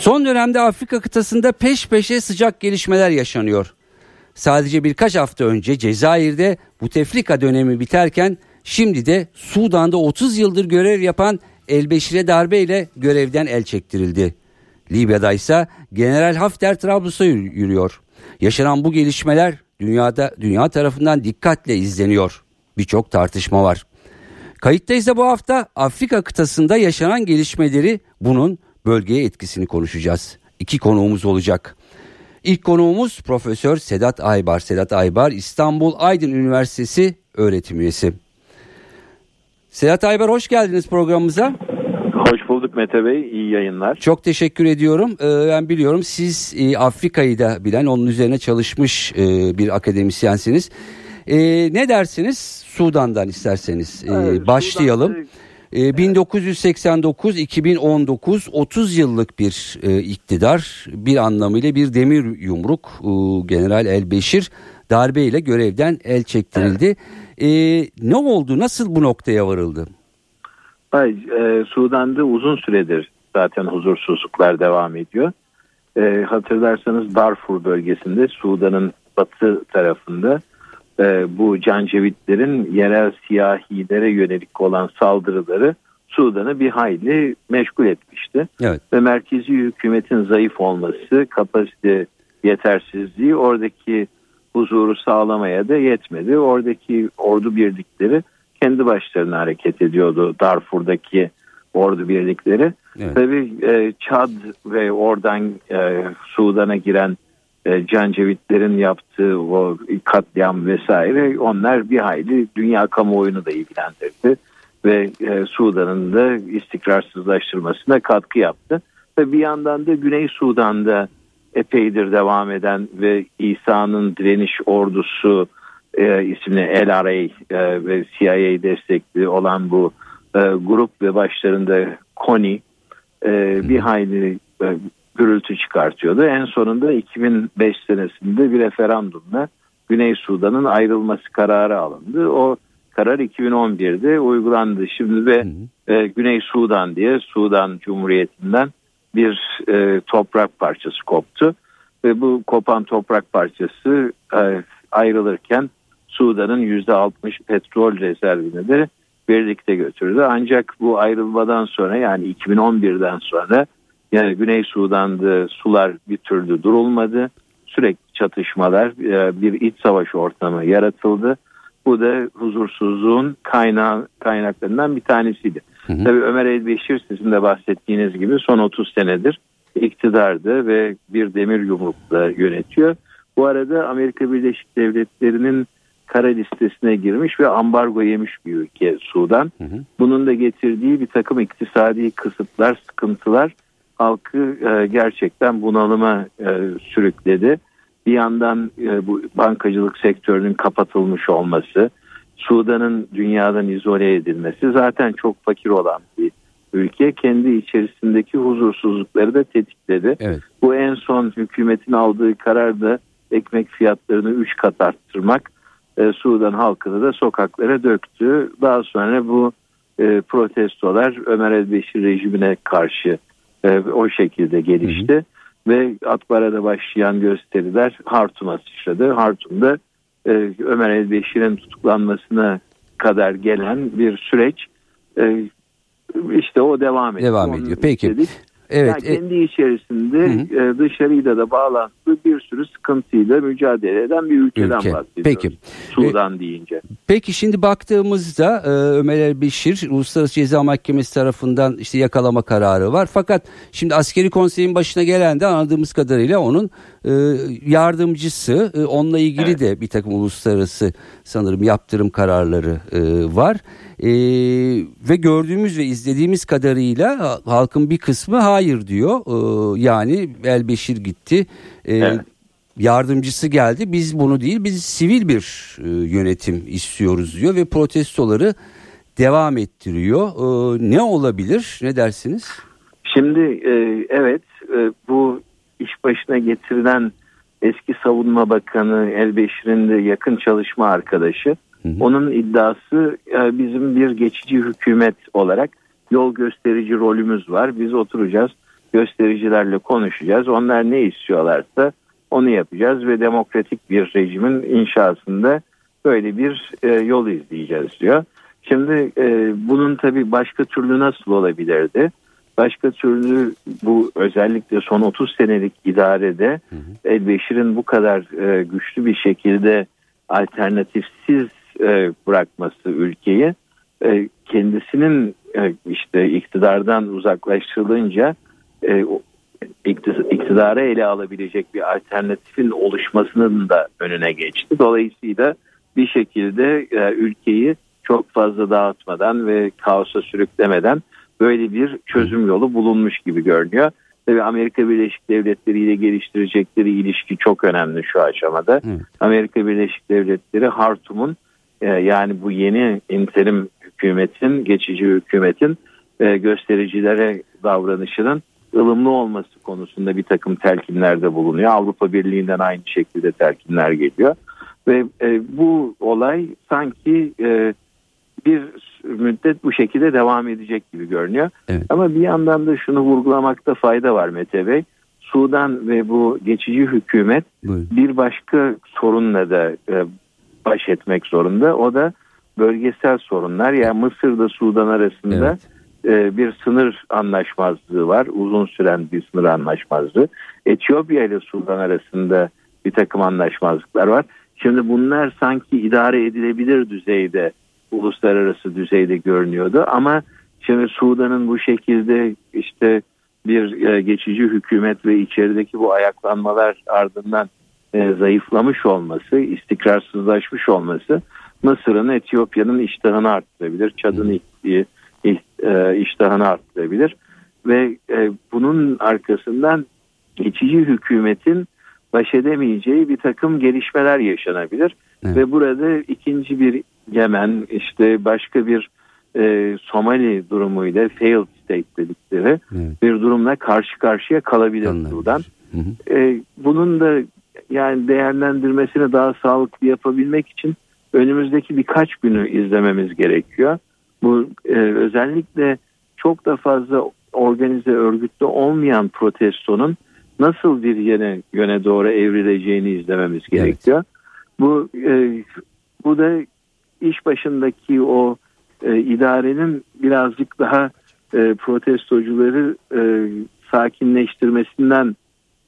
Son dönemde Afrika kıtasında peş peşe sıcak gelişmeler yaşanıyor. Sadece birkaç hafta önce Cezayir'de Buteflika dönemi biterken şimdi de Sudan'da 30 yıldır görev yapan Elbeşir'e darbeyle görevden el çektirildi. Libya'da ise General Hafter Trablus'a yürüyor. Yaşanan bu gelişmeler dünyada dünya tarafından dikkatle izleniyor. Birçok tartışma var. Kayıttayız da bu hafta Afrika kıtasında yaşanan gelişmeleri bunun bölgeye etkisini konuşacağız. İki konuğumuz olacak. İlk konuğumuz Profesör Sedat Aybar. Sedat Aybar İstanbul Aydın Üniversitesi öğretim üyesi. Sedat Aybar hoş geldiniz programımıza. Hoş bulduk Mete Bey. İyi yayınlar. Çok teşekkür ediyorum. Ee, ben biliyorum siz e, Afrika'yı da bilen, onun üzerine çalışmış e, bir akademisyensiniz. E, ne dersiniz? Sudan'dan isterseniz evet, başlayalım. Sudan'da 1989-2019 30 yıllık bir iktidar bir anlamıyla bir demir yumruk General Elbeşir darbeyle görevden el çektirildi. Evet. ne oldu nasıl bu noktaya varıldı? Hayır, e, Sudan'da uzun süredir zaten huzursuzluklar devam ediyor. E, hatırlarsanız Darfur bölgesinde Sudan'ın batı tarafında e, bu Cancevitlerin yerel siyahilere yönelik olan saldırıları Sudan'ı bir hayli meşgul etmişti. Evet. Ve merkezi hükümetin zayıf olması, kapasite yetersizliği oradaki huzuru sağlamaya da yetmedi. Oradaki ordu birlikleri kendi başlarına hareket ediyordu Darfur'daki ordu birlikleri. Evet. Tabii e, Çad ve oradan e, Sudan'a giren e, Cancevitlerin yaptığı o katliam vesaire onlar bir hayli dünya kamuoyunu da ilgilendirdi ve e, Sudan'ın da istikrarsızlaştırmasına katkı yaptı. Ve bir yandan da Güney Sudan'da epeydir devam eden ve İsa'nın direniş ordusu e, isimli LRA e, ve CIA destekli olan bu e, grup ve başlarında Kony e, bir hayli e, gürültü çıkartıyordu. En sonunda 2005 senesinde bir referandumla Güney Sudan'ın ayrılması kararı alındı. O karar 2011'de uygulandı. Şimdi ve e, Güney Sudan diye Sudan Cumhuriyeti'nden bir e, toprak parçası koptu. Ve bu kopan toprak parçası e, ayrılırken Sudan'ın %60 petrol rezervini de birlikte götürdü. Ancak bu ayrılmadan sonra yani 2011'den sonra yani Güney Sudan'da sular bir türlü durulmadı. Sürekli çatışmalar, e, bir iç savaş ortamı yaratıldı. Bu da huzursuzluğun kaynağı, kaynaklarından bir tanesiydi. Hı hı. Tabii Ömer Elbeşir sizin de bahsettiğiniz gibi son 30 senedir iktidardı ve bir demir yumrukla yönetiyor. Bu arada Amerika Birleşik Devletleri'nin kara listesine girmiş ve ambargo yemiş bir ülke Sudan. Hı hı. Bunun da getirdiği bir takım iktisadi kısıtlar, sıkıntılar halkı e, gerçekten bunalıma e, sürükledi. Bir yandan e, bu bankacılık sektörünün kapatılmış olması, Sudan'ın dünyadan izole edilmesi zaten çok fakir olan bir ülke kendi içerisindeki huzursuzlukları da tetikledi. Evet. Bu en son hükümetin aldığı karar da ekmek fiyatlarını 3 kat arttırmak e, Sudan halkını da sokaklara döktü. Daha sonra bu e, protestolar Ömer el-Beşir rejimine karşı e, o şekilde gelişti. Hı hı. Ve Atbara'da başlayan gösteriler Hartum'a sıçradı. Hartum'da e, Ömer el-Beşir'in tutuklanmasına kadar gelen bir süreç e, işte o devam ediyor. Devam ediyor. Peki. Dedik. Evet. Yani kendi içerisinde hı hı. E, dışarıyla da bağlantılı bir sürü sıkıntıyla mücadele eden bir ülkeden Ülke. bahsediyoruz. Peki. Sudan e, deyince. Peki şimdi baktığımızda e, Ömer Elbişir Uluslararası Ceza Mahkemesi tarafından işte yakalama kararı var. Fakat şimdi askeri konseyin başına gelen de anladığımız kadarıyla onun e, yardımcısı. E, onunla ilgili evet. de bir takım uluslararası sanırım yaptırım kararları e, var. E, ve gördüğümüz ve izlediğimiz kadarıyla halkın bir kısmı hayır diyor. E, yani Elbeşir gitti. E, evet. yardımcısı geldi. Biz bunu değil biz sivil bir e, yönetim istiyoruz diyor ve protestoları devam ettiriyor. E, ne olabilir? Ne dersiniz? Şimdi e, evet e, bu iş başına getirilen eski savunma bakanı Elbeşir'in de yakın çalışma arkadaşı. Hı hı. Onun iddiası e, bizim bir geçici hükümet olarak yol gösterici rolümüz var. Biz oturacağız göstericilerle konuşacağız. Onlar ne istiyorlarsa onu yapacağız ve demokratik bir rejimin inşasında böyle bir e, yol izleyeceğiz diyor. Şimdi e, bunun tabii başka türlü nasıl olabilirdi? Başka türlü bu özellikle son 30 senelik idarede Elbeşir'in bu kadar e, güçlü bir şekilde alternatifsiz e, bırakması ülkeyi e, kendisinin işte iktidardan uzaklaştırılınca e, iktidara ele alabilecek bir alternatifin oluşmasının da önüne geçti. Dolayısıyla bir şekilde e, ülkeyi çok fazla dağıtmadan ve kaosa sürüklemeden böyle bir çözüm yolu bulunmuş gibi görünüyor. Tabii Amerika Birleşik Devletleri ile geliştirecekleri ilişki çok önemli şu aşamada. Hı. Amerika Birleşik Devletleri Hartum'un e, yani bu yeni interim hükümetin, geçici hükümetin e, göstericilere davranışının ılımlı olması konusunda bir takım telkinlerde bulunuyor. Avrupa Birliği'nden aynı şekilde telkinler geliyor. Ve e, bu olay sanki e, bir müddet bu şekilde devam edecek gibi görünüyor. Evet. Ama bir yandan da şunu vurgulamakta fayda var Mete Bey. Sudan ve bu geçici hükümet Buyurun. bir başka sorunla da e, baş etmek zorunda. O da bölgesel sorunlar. Yani Mısır'da Sudan arasında evet e, bir sınır anlaşmazlığı var. Uzun süren bir sınır anlaşmazlığı. Etiyopya ile Sudan arasında bir takım anlaşmazlıklar var. Şimdi bunlar sanki idare edilebilir düzeyde, uluslararası düzeyde görünüyordu. Ama şimdi Sudan'ın bu şekilde işte bir e, geçici hükümet ve içerideki bu ayaklanmalar ardından e, zayıflamış olması, istikrarsızlaşmış olması Mısır'ın Etiyopya'nın iştahını arttırabilir. Çad'ın e, iştahını arttırabilir ve e, bunun arkasından geçici hükümetin baş edemeyeceği bir takım gelişmeler yaşanabilir evet. ve burada ikinci bir Yemen işte başka bir e, Somali durumuyla failed state dedikleri evet. bir durumla karşı karşıya kalabilir Anladım. Sudan. Hı hı. E, bunun da yani değerlendirmesini daha sağlıklı yapabilmek için önümüzdeki birkaç günü izlememiz gerekiyor. Bu e, özellikle çok da fazla organize örgütte olmayan protestonun nasıl bir yöne, yöne doğru evrileceğini izlememiz gerekiyor. Evet. Bu e, bu da iş başındaki o e, idarenin birazcık daha e, protestocuları e, sakinleştirmesinden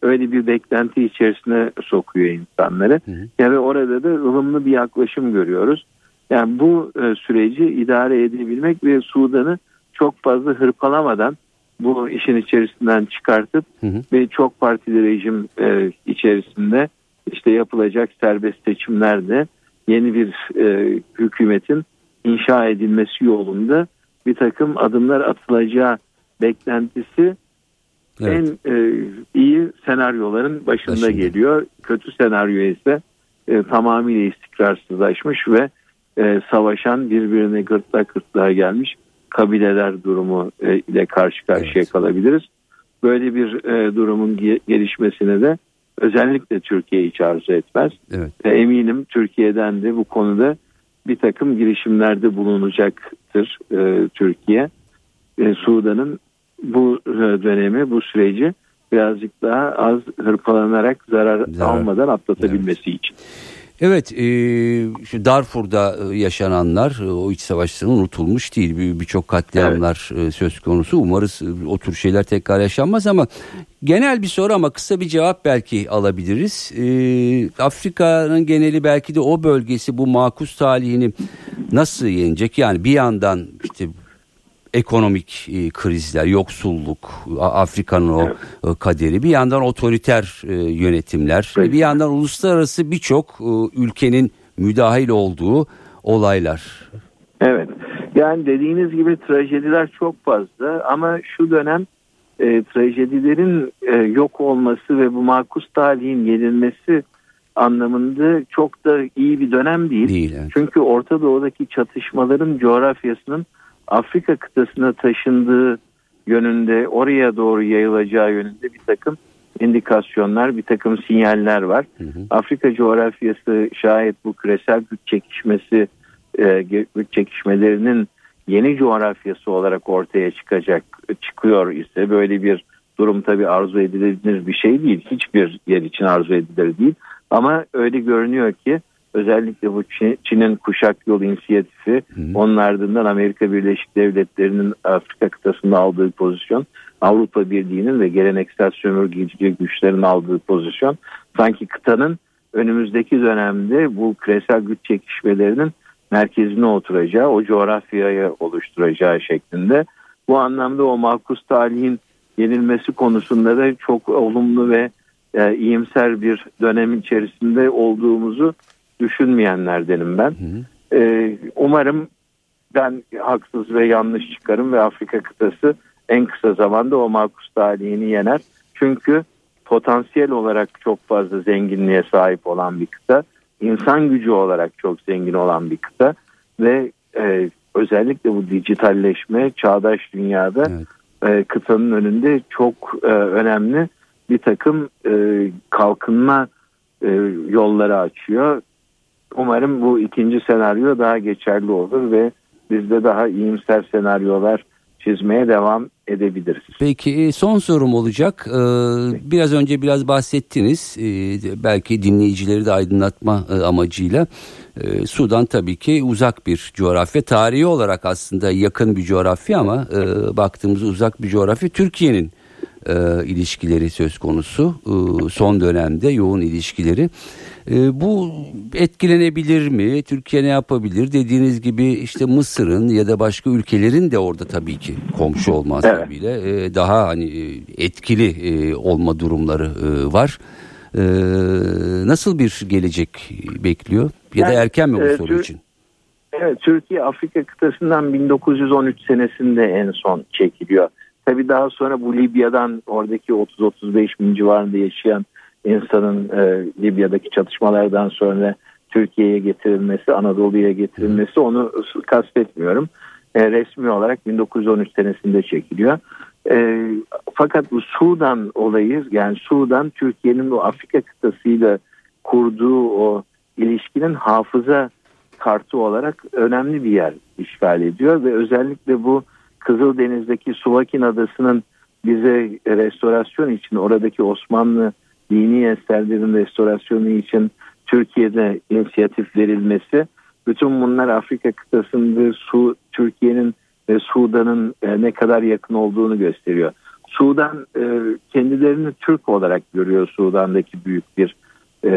öyle bir beklenti içerisine sokuyor insanları. Hı hı. Yani orada da ılımlı bir yaklaşım görüyoruz. Yani bu e, süreci idare edebilmek ve Sudan'ı çok fazla hırpalamadan bu işin içerisinden çıkartıp hı hı. ve çok partili rejim e, içerisinde işte yapılacak serbest seçimlerde yeni bir e, hükümetin inşa edilmesi yolunda bir takım adımlar atılacağı beklentisi evet. en e, iyi senaryoların başında, başında geliyor. Kötü senaryo ise e, tamamıyla istikrarsızlaşmış ve e, savaşan birbirine gırtlak gırtlağa gelmiş kabileler durumu e, ile karşı karşıya evet. kalabiliriz. Böyle bir e, durumun gelişmesine de özellikle Türkiye hiç arzu etmez. Evet. Ve eminim Türkiye'den de bu konuda bir takım girişimlerde bulunacaktır e, Türkiye. E, Sudan'ın bu e, dönemi, bu süreci birazcık daha az hırpalanarak zarar, zarar. almadan atlatabilmesi evet. için. Evet e, şu Darfur'da e, yaşananlar e, o iç savaşların unutulmuş değil. Birçok katliamlar evet. söz konusu. Umarız o tür şeyler tekrar yaşanmaz ama genel bir soru ama kısa bir cevap belki alabiliriz. E, Afrika'nın geneli belki de o bölgesi bu makus talihini nasıl yenecek? Yani bir yandan işte ekonomik e, krizler, yoksulluk, Afrika'nın o evet. E, kaderi, bir yandan otoriter e, yönetimler, evet. bir yandan uluslararası birçok ülkenin müdahil olduğu olaylar. Evet. Yani dediğiniz gibi trajediler çok fazla ama şu dönem e, trajedilerin e, yok olması ve bu makus talihin yenilmesi anlamında çok da iyi bir dönem değil. Değil, evet. Çünkü Orta Doğu'daki çatışmaların coğrafyasının Afrika kıtasına taşındığı yönünde oraya doğru yayılacağı yönünde bir takım indikasyonlar, bir takım sinyaller var. Hı hı. Afrika coğrafyası şayet bu küresel güç çekişmesi, e, güç çekişmelerinin yeni coğrafyası olarak ortaya çıkacak, çıkıyor ise böyle bir durum tabii arzu edilebilir bir şey değil. Hiçbir yer için arzu edilir değil. Ama öyle görünüyor ki özellikle bu Çin- Çin'in kuşak yolu inisiyatifi Hı. onun ardından Amerika Birleşik Devletleri'nin Afrika kıtasında aldığı pozisyon Avrupa Birliği'nin ve geleneksel sömürgeci güçlerin aldığı pozisyon sanki kıtanın önümüzdeki dönemde bu küresel güç çekişmelerinin merkezine oturacağı, o coğrafyayı oluşturacağı şeklinde. Bu anlamda o makus talihin yenilmesi konusunda da çok olumlu ve e, iyimser bir dönem içerisinde olduğumuzu düşünmeyenlerdenim ben. Hı. E, umarım ben haksız ve yanlış çıkarım ve Afrika kıtası en kısa zamanda o makus talihini yener. Çünkü potansiyel olarak çok fazla zenginliğe sahip olan bir kıta, insan gücü olarak çok zengin olan bir kıta ve e, özellikle bu dijitalleşme çağdaş dünyada Evet. e, kıtanın önünde çok e, önemli bir takım e, kalkınma e, yolları açıyor. Umarım bu ikinci senaryo daha geçerli olur ve biz de daha iyimser senaryolar çizmeye devam edebiliriz. Peki e, son sorum olacak. Ee, Biraz önce biraz bahsettiniz. Ee, Belki dinleyicileri de aydınlatma e, amacıyla. Sudan tabii ki uzak bir coğrafya. Tarihi olarak aslında yakın bir coğrafya ama e, baktığımızda uzak bir coğrafya. Türkiye'nin e, ilişkileri söz konusu. E, Son dönemde yoğun ilişkileri. E, Bu etkilenebilir mi? Türkiye ne yapabilir? Dediğiniz gibi işte Mısır'ın ya da başka ülkelerin de orada tabii ki komşu olma Evet. sebebiyle e, daha hani e, etkili e, olma durumları e, var. E, Nasıl bir gelecek bekliyor? Ya da erken mi bu e, soru için? Evet, Türkiye Afrika kıtasından 1913 senesinde en son çekiliyor. Tabii daha sonra bu Libya'dan oradaki 30-35 bin civarında yaşayan insanın e, Libya'daki çatışmalardan sonra Türkiye'ye getirilmesi, Anadolu'ya getirilmesi onu kastetmiyorum. E, resmi olarak 1913 senesinde çekiliyor. E, fakat bu Sudan olayı yani Sudan Türkiye'nin o Afrika kıtasıyla kurduğu o ilişkinin hafıza kartı olarak önemli bir yer işgal ediyor ve özellikle bu Kızıldeniz'deki Suvakin Adası'nın bize restorasyon için oradaki Osmanlı dini eserlerin restorasyonu için Türkiye'de inisiyatif verilmesi bütün bunlar Afrika kıtasında Su Türkiye'nin ve Sudan'ın e, ne kadar yakın olduğunu gösteriyor. Sudan e, kendilerini Türk olarak görüyor Sudan'daki büyük bir e,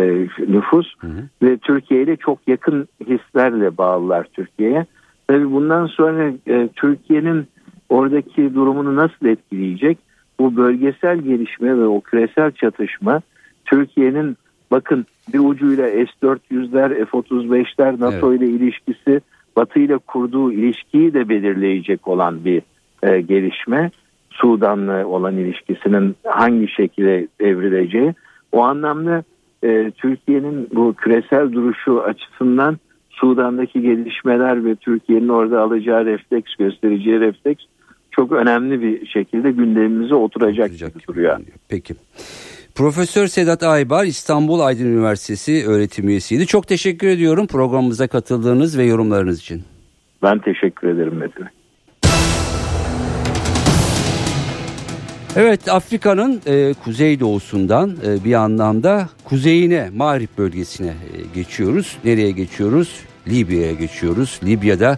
nüfus Hı hı. ve Türkiye ile çok yakın hislerle bağlılar Türkiye'ye. Tabii bundan sonra Türkiye'nin oradaki durumunu nasıl etkileyecek? Bu bölgesel gelişme ve o küresel çatışma Türkiye'nin bakın bir ucuyla S-400'ler, F-35'ler NATO ile ilişkisi, Batı ile kurduğu ilişkiyi de belirleyecek olan bir e, gelişme. Sudan'la olan ilişkisinin hangi şekilde evrileceği. O anlamda e, Türkiye'nin bu küresel duruşu açısından Sudan'daki gelişmeler ve Türkiye'nin orada alacağı refleks, göstereceği refleks çok önemli bir şekilde gündemimize oturacak, Oturacak gibi duruyor. Peki. Profesör Sedat Aybar İstanbul Aydın Üniversitesi öğretim üyesiydi. Çok teşekkür ediyorum programımıza katıldığınız ve yorumlarınız için. Ben teşekkür ederim Metin. Evet Afrika'nın e, kuzeydoğusundan e, bir anlamda kuzeyine Mağrip bölgesine e, geçiyoruz. Nereye geçiyoruz? Libya'ya geçiyoruz. Libya'da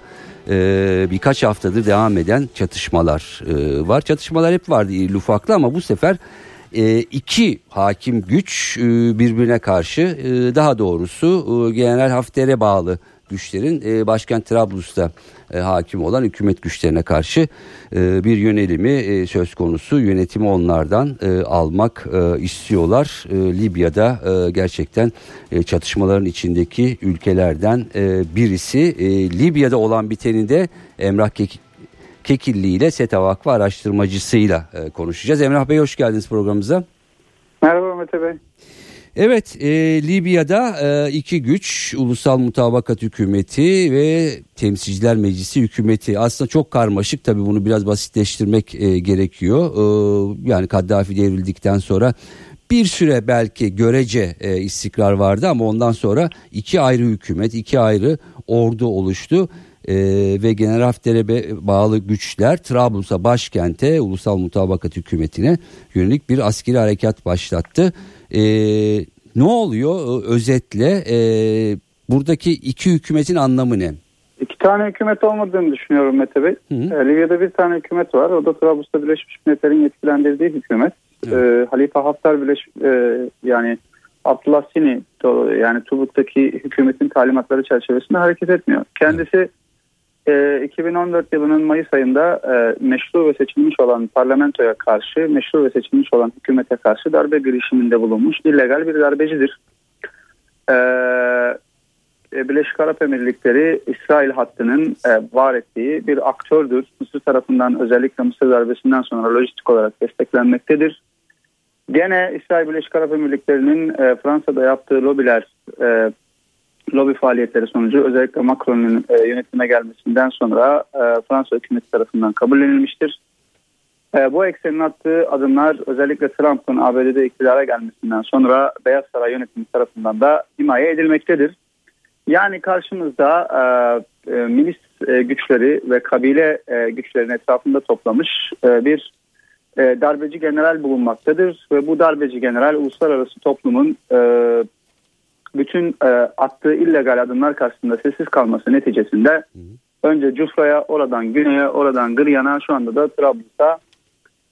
e, birkaç haftadır devam eden çatışmalar e, var. Çatışmalar hep vardı iri ufaklı ama bu sefer e, iki hakim güç e, birbirine karşı e, daha doğrusu e, General Hafter'e bağlı güçlerin e, başkent Trablus'ta e, hakim olan hükümet güçlerine karşı e, bir yönelimi e, söz konusu yönetimi onlardan e, almak e, istiyorlar. E, Libya'da e, gerçekten e, çatışmaların içindeki ülkelerden e, birisi E, Libya'da olan biteni de Emrah Kekik Kekilli ile SETA Vakfı araştırmacısıyla e, konuşacağız. Emrah Bey hoş geldiniz programımıza. Merhaba Mete Bey. Evet e, Libya'da e, iki güç Ulusal Mutabakat Hükümeti ve Temsilciler Meclisi Hükümeti aslında çok karmaşık tabi bunu biraz basitleştirmek e, gerekiyor. E, yani Kaddafi devrildikten sonra bir süre belki görece e, istikrar vardı ama ondan sonra iki ayrı hükümet iki ayrı ordu oluştu. Ee, ve Genel Hafter'e bağlı güçler Trablus'a başkente Ulusal Mutabakat Hükümeti'ne yönelik bir askeri harekat başlattı. Ee, ne oluyor özetle e, buradaki iki hükümetin anlamı ne? İki tane hükümet olmadığını düşünüyorum Mete Bey. Hı hı. Ee, Libya'da bir tane hükümet var. O da Trablus'ta Birleşmiş Milletler'in yetkilendirdiği hükümet. Ee, Halife Haftar Birleş e, yani Abdullah Sini yani Tubuk'taki hükümetin talimatları çerçevesinde hareket etmiyor. Kendisi evet e, ee, 2014 yılının Mayıs ayında e, meşru ve seçilmiş olan parlamentoya karşı, meşru ve seçilmiş olan hükümete karşı darbe girişiminde bulunmuş illegal bir darbecidir. E, e Birleşik Arap Emirlikleri İsrail hattının e, var ettiği bir aktördür. Mısır tarafından özellikle Mısır darbesinden sonra lojistik olarak desteklenmektedir. Gene İsrail Birleşik Arap Emirlikleri'nin Fransa'da yaptığı lobiler lobi faaliyetleri sonucu özellikle Macron'un e, yönetime gelmesinden sonra e, Fransa hükümeti tarafından kabullenilmiştir. E, bu eksenin attığı adımlar özellikle Trump'ın ABD'de iktidara gelmesinden sonra Beyaz Saray yönetimi tarafından da himaye edilmektedir. Yani karşımızda e, e, milis e, güçleri ve kabile e, güçlerin etrafında toplamış e, bir e, darbeci general bulunmaktadır ve bu darbeci general uluslararası toplumun e, bütün e, attığı illegal adımlar karşısında sessiz kalması neticesinde hı hı. önce Cufra'ya oradan güneye oradan Gıryan'a şu anda da Trablus'a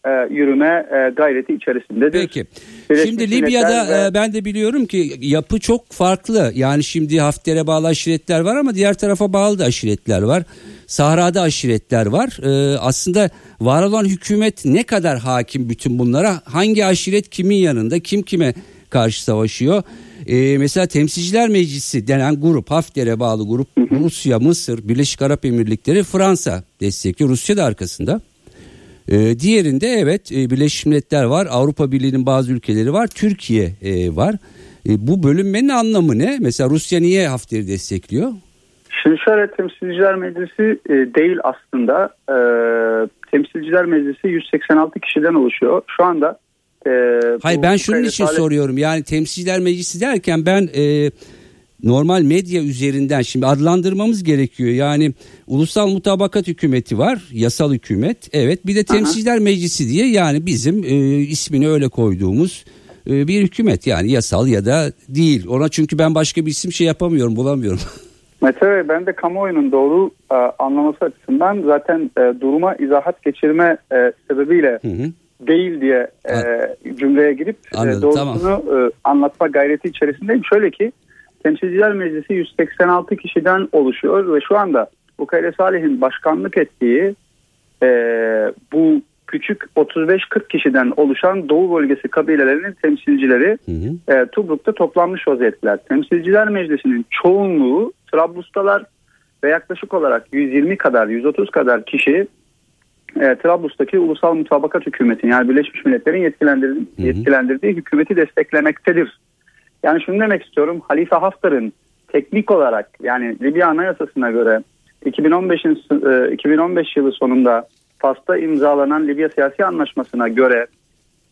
e, yürüme e, gayreti içerisindedir. Peki. Birleşmiş şimdi Libya'da ve... e, ben de biliyorum ki yapı çok farklı. Yani şimdi Hafter'e bağlı aşiretler var ama diğer tarafa bağlı da aşiretler var. Sahra'da aşiretler var. E, aslında var olan hükümet ne kadar hakim bütün bunlara? Hangi aşiret kimin yanında? Kim kime karşı savaşıyor? E, mesela Temsilciler Meclisi denen grup Hafter'e bağlı grup Rusya, Mısır, Birleşik Arap Emirlikleri, Fransa destekliyor. Rusya da arkasında. E, diğerinde evet e, Birleşmiş Milletler var, Avrupa Birliği'nin bazı ülkeleri var, Türkiye e, var. E, bu bölünmenin anlamı ne? Mesela Rusya niye Hafter'i destekliyor? Şimdi şöyle Temsilciler Meclisi e, değil aslında. E, Temsilciler Meclisi 186 kişiden oluşuyor. Şu anda e, Hayır ben şunun için sale... soruyorum. Yani temsilciler meclisi derken ben e, normal medya üzerinden şimdi adlandırmamız gerekiyor. Yani ulusal mutabakat hükümeti var, yasal hükümet. Evet, bir de temsilciler Aha. meclisi diye yani bizim e, ismini öyle koyduğumuz e, bir hükümet yani yasal ya da değil. Ona çünkü ben başka bir isim şey yapamıyorum, bulamıyorum. Mete Bey ben de kamuoyunun doğru e, anlaması açısından zaten e, duruma izahat geçirme e, sebebiyle hı hı değil diye e, cümleye girip e, Anladım, doğrusunu tamam. e, anlatma gayreti içerisindeyim. Şöyle ki Temsilciler Meclisi 186 kişiden oluşuyor ve şu anda Ukayre Salih'in başkanlık ettiği e, bu küçük 35-40 kişiden oluşan Doğu bölgesi kabilelerinin temsilcileri hı hı. E, Tubruk'ta toplanmış vaziyetler. Temsilciler Meclisi'nin çoğunluğu Trablus'talar ve yaklaşık olarak 120 kadar 130 kadar kişi e, Trablus'taki ulusal mutabakat hükümetini yani Birleşmiş Milletler'in yetkilendirdiği, hı hı. yetkilendirdiği hükümeti desteklemektedir. Yani şunu demek istiyorum Halife Haftar'ın teknik olarak yani Libya Anayasası'na göre 2015'in 2015 yılı sonunda Fas'ta imzalanan Libya siyasi anlaşmasına göre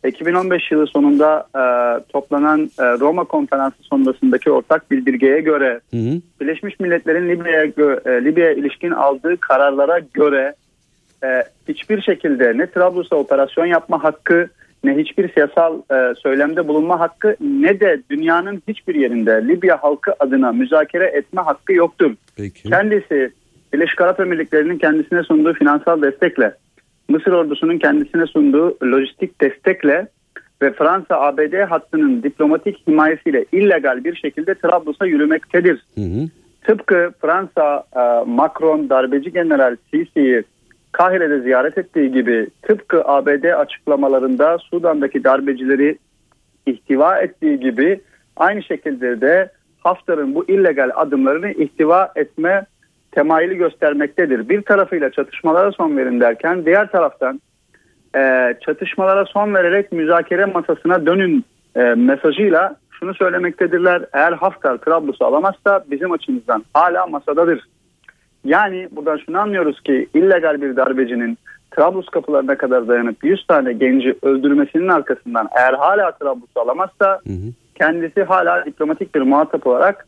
2015 yılı sonunda e, toplanan e, Roma konferansı sonrasındaki ortak bildirgeye göre hı hı. Birleşmiş Milletler'in Libya'ya e, Libya ilişkin aldığı kararlara göre e, hiçbir şekilde ne Trablus'a operasyon yapma hakkı ne hiçbir siyasal e, söylemde bulunma hakkı ne de dünyanın hiçbir yerinde Libya halkı adına müzakere etme hakkı yoktur. Peki. Kendisi Birleşik Arap Emirlikleri'nin kendisine sunduğu finansal destekle, Mısır ordusunun kendisine sunduğu lojistik destekle ve Fransa-ABD hattının diplomatik himayesiyle illegal bir şekilde Trablus'a yürümektedir. Hı hı. Tıpkı Fransa e, Macron darbeci general Sisi'yi Kahire'de ziyaret ettiği gibi tıpkı ABD açıklamalarında Sudan'daki darbecileri ihtiva ettiği gibi aynı şekilde de Haftar'ın bu illegal adımlarını ihtiva etme temayülü göstermektedir. Bir tarafıyla çatışmalara son verin derken diğer taraftan e, çatışmalara son vererek müzakere masasına dönün e, mesajıyla şunu söylemektedirler. Eğer Hafter Trablus'u alamazsa bizim açımızdan hala masadadır. Yani buradan şunu anlıyoruz ki illegal bir darbecinin Trablus kapılarına kadar dayanıp 100 tane genci öldürmesinin arkasından eğer hala Trablus'u alamazsa hı hı. kendisi hala diplomatik bir muhatap olarak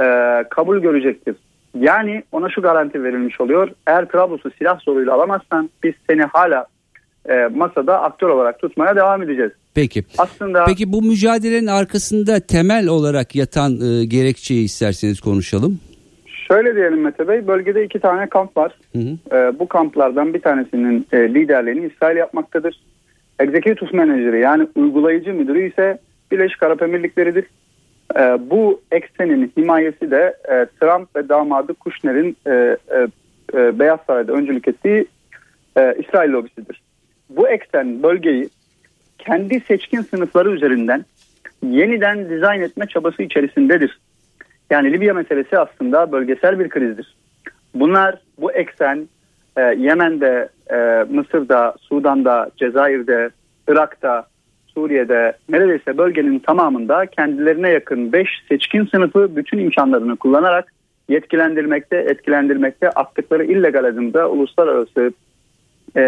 e, kabul görecektir. Yani ona şu garanti verilmiş oluyor. Eğer Trablus'u silah zoruyla alamazsan biz seni hala e, masada aktör olarak tutmaya devam edeceğiz. Peki. Aslında Peki bu mücadelenin arkasında temel olarak yatan e, gerekçeyi isterseniz konuşalım. Şöyle diyelim Mete Bey, bölgede iki tane kamp var. Hı hı. E, bu kamplardan bir tanesinin e, liderliğini İsrail yapmaktadır. Executive Manager'ı yani uygulayıcı müdürü ise Birleşik Arap Emirlikleri'dir. E, bu eksenin himayesi de e, Trump ve damadı Kushner'in e, e, e, Beyaz Saray'da öncülük ettiği e, İsrail lobisidir. Bu eksen bölgeyi kendi seçkin sınıfları üzerinden yeniden dizayn etme çabası içerisindedir. Yani Libya meselesi aslında bölgesel bir krizdir. Bunlar bu eksen e, Yemen'de, e, Mısır'da, Sudan'da, Cezayir'de, Irak'ta, Suriye'de neredeyse bölgenin tamamında kendilerine yakın 5 seçkin sınıfı bütün imkanlarını kullanarak yetkilendirmekte, etkilendirmekte attıkları illegal adımda uluslararası e,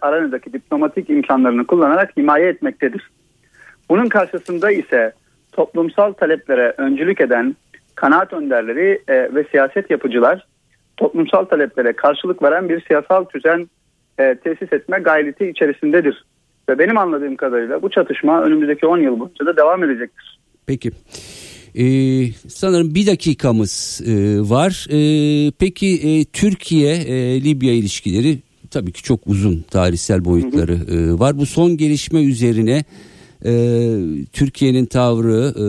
aranıdaki diplomatik imkanlarını kullanarak himaye etmektedir. Bunun karşısında ise toplumsal taleplere öncülük eden kanaat önderleri e, ve siyaset yapıcılar toplumsal taleplere karşılık veren bir siyasal düzen e, tesis etme gayreti içerisindedir. Ve benim anladığım kadarıyla bu çatışma önümüzdeki 10 yıl boyunca da devam edecektir. Peki. Ee, sanırım bir dakikamız e, var. Ee, peki e, Türkiye-Libya e, ilişkileri tabii ki çok uzun tarihsel boyutları hı hı. E, var. Bu son gelişme üzerine e, Türkiye'nin tavrı e,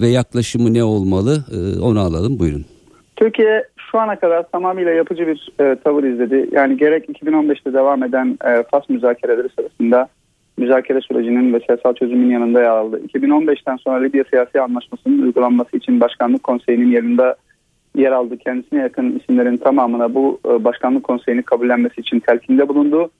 ve yaklaşımı ne olmalı e, onu alalım buyurun. Türkiye şu ana kadar tamamıyla yapıcı bir e, tavır izledi. Yani gerek 2015'te devam eden e, FAS müzakereleri sırasında müzakere sürecinin ve siyasal çözümün yanında yer aldı. 2015'ten sonra Libya siyasi anlaşmasının uygulanması için Başkanlık Konseyi'nin yerinde yer aldı. Kendisine yakın isimlerin tamamına bu e, Başkanlık Konseyi'ni kabullenmesi için telkinde bulundu.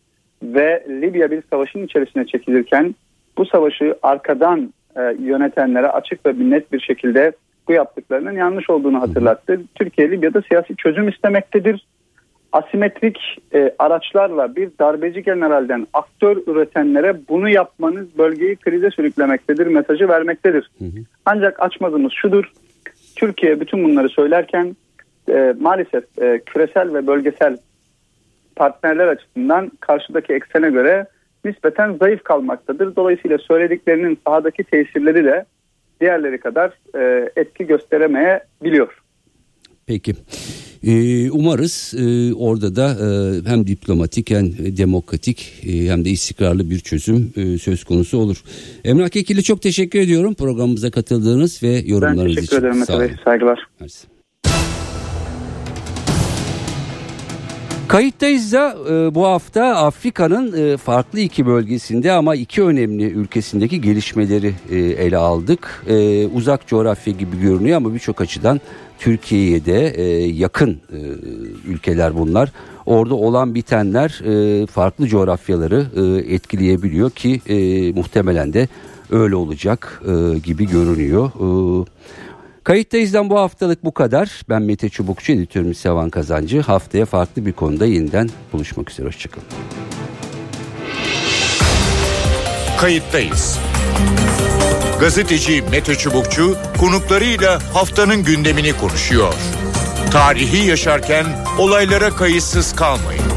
Ve Libya bir savaşın içerisine çekilirken bu savaşı arkadan e, yönetenlere açık ve net bir şekilde bu yaptıklarının yanlış olduğunu hatırlattı. Türkiye Libya'da siyasi çözüm istemektedir. Asimetrik e, araçlarla bir darbeci generalden aktör üretenlere bunu yapmanız bölgeyi krize sürüklemektedir mesajı vermektedir. Hı hı. Ancak açmadığımız şudur. Türkiye bütün bunları söylerken e, maalesef e, küresel ve bölgesel partnerler açısından karşıdaki eksene göre nispeten zayıf kalmaktadır. Dolayısıyla söylediklerinin sahadaki tesirleri de diğerleri kadar e, etki gösteremeyebiliyor. Peki. Ee, umarız e, orada da e, hem diplomatik hem demokratik e, hem de istikrarlı bir çözüm e, söz konusu olur. Emrah Kekil'i çok teşekkür ediyorum programımıza katıldığınız ve yorumlarınız için. Ben teşekkür ederim Mete Bey. Saygılar. Mersi. Kayıttayız da e, bu hafta Afrika'nın e, farklı iki bölgesinde ama iki önemli ülkesindeki gelişmeleri e, ele aldık. E, uzak coğrafya gibi görünüyor ama birçok açıdan Türkiye'ye de e, yakın e, ülkeler bunlar. Orada olan bitenler e, farklı coğrafyaları e, etkileyebiliyor ki e, muhtemelen de öyle olacak e, gibi görünüyor. E, Kayıttayız'dan bu haftalık bu kadar. Ben Mete Çubukçu, editörümüz Sevan Kazancı. Haftaya farklı bir konuda yeniden buluşmak üzere. Hoşçakalın. Kayıttayız. Gazeteci Mete Çubukçu konuklarıyla haftanın gündemini konuşuyor. Tarihi yaşarken olaylara kayıtsız kalmayın.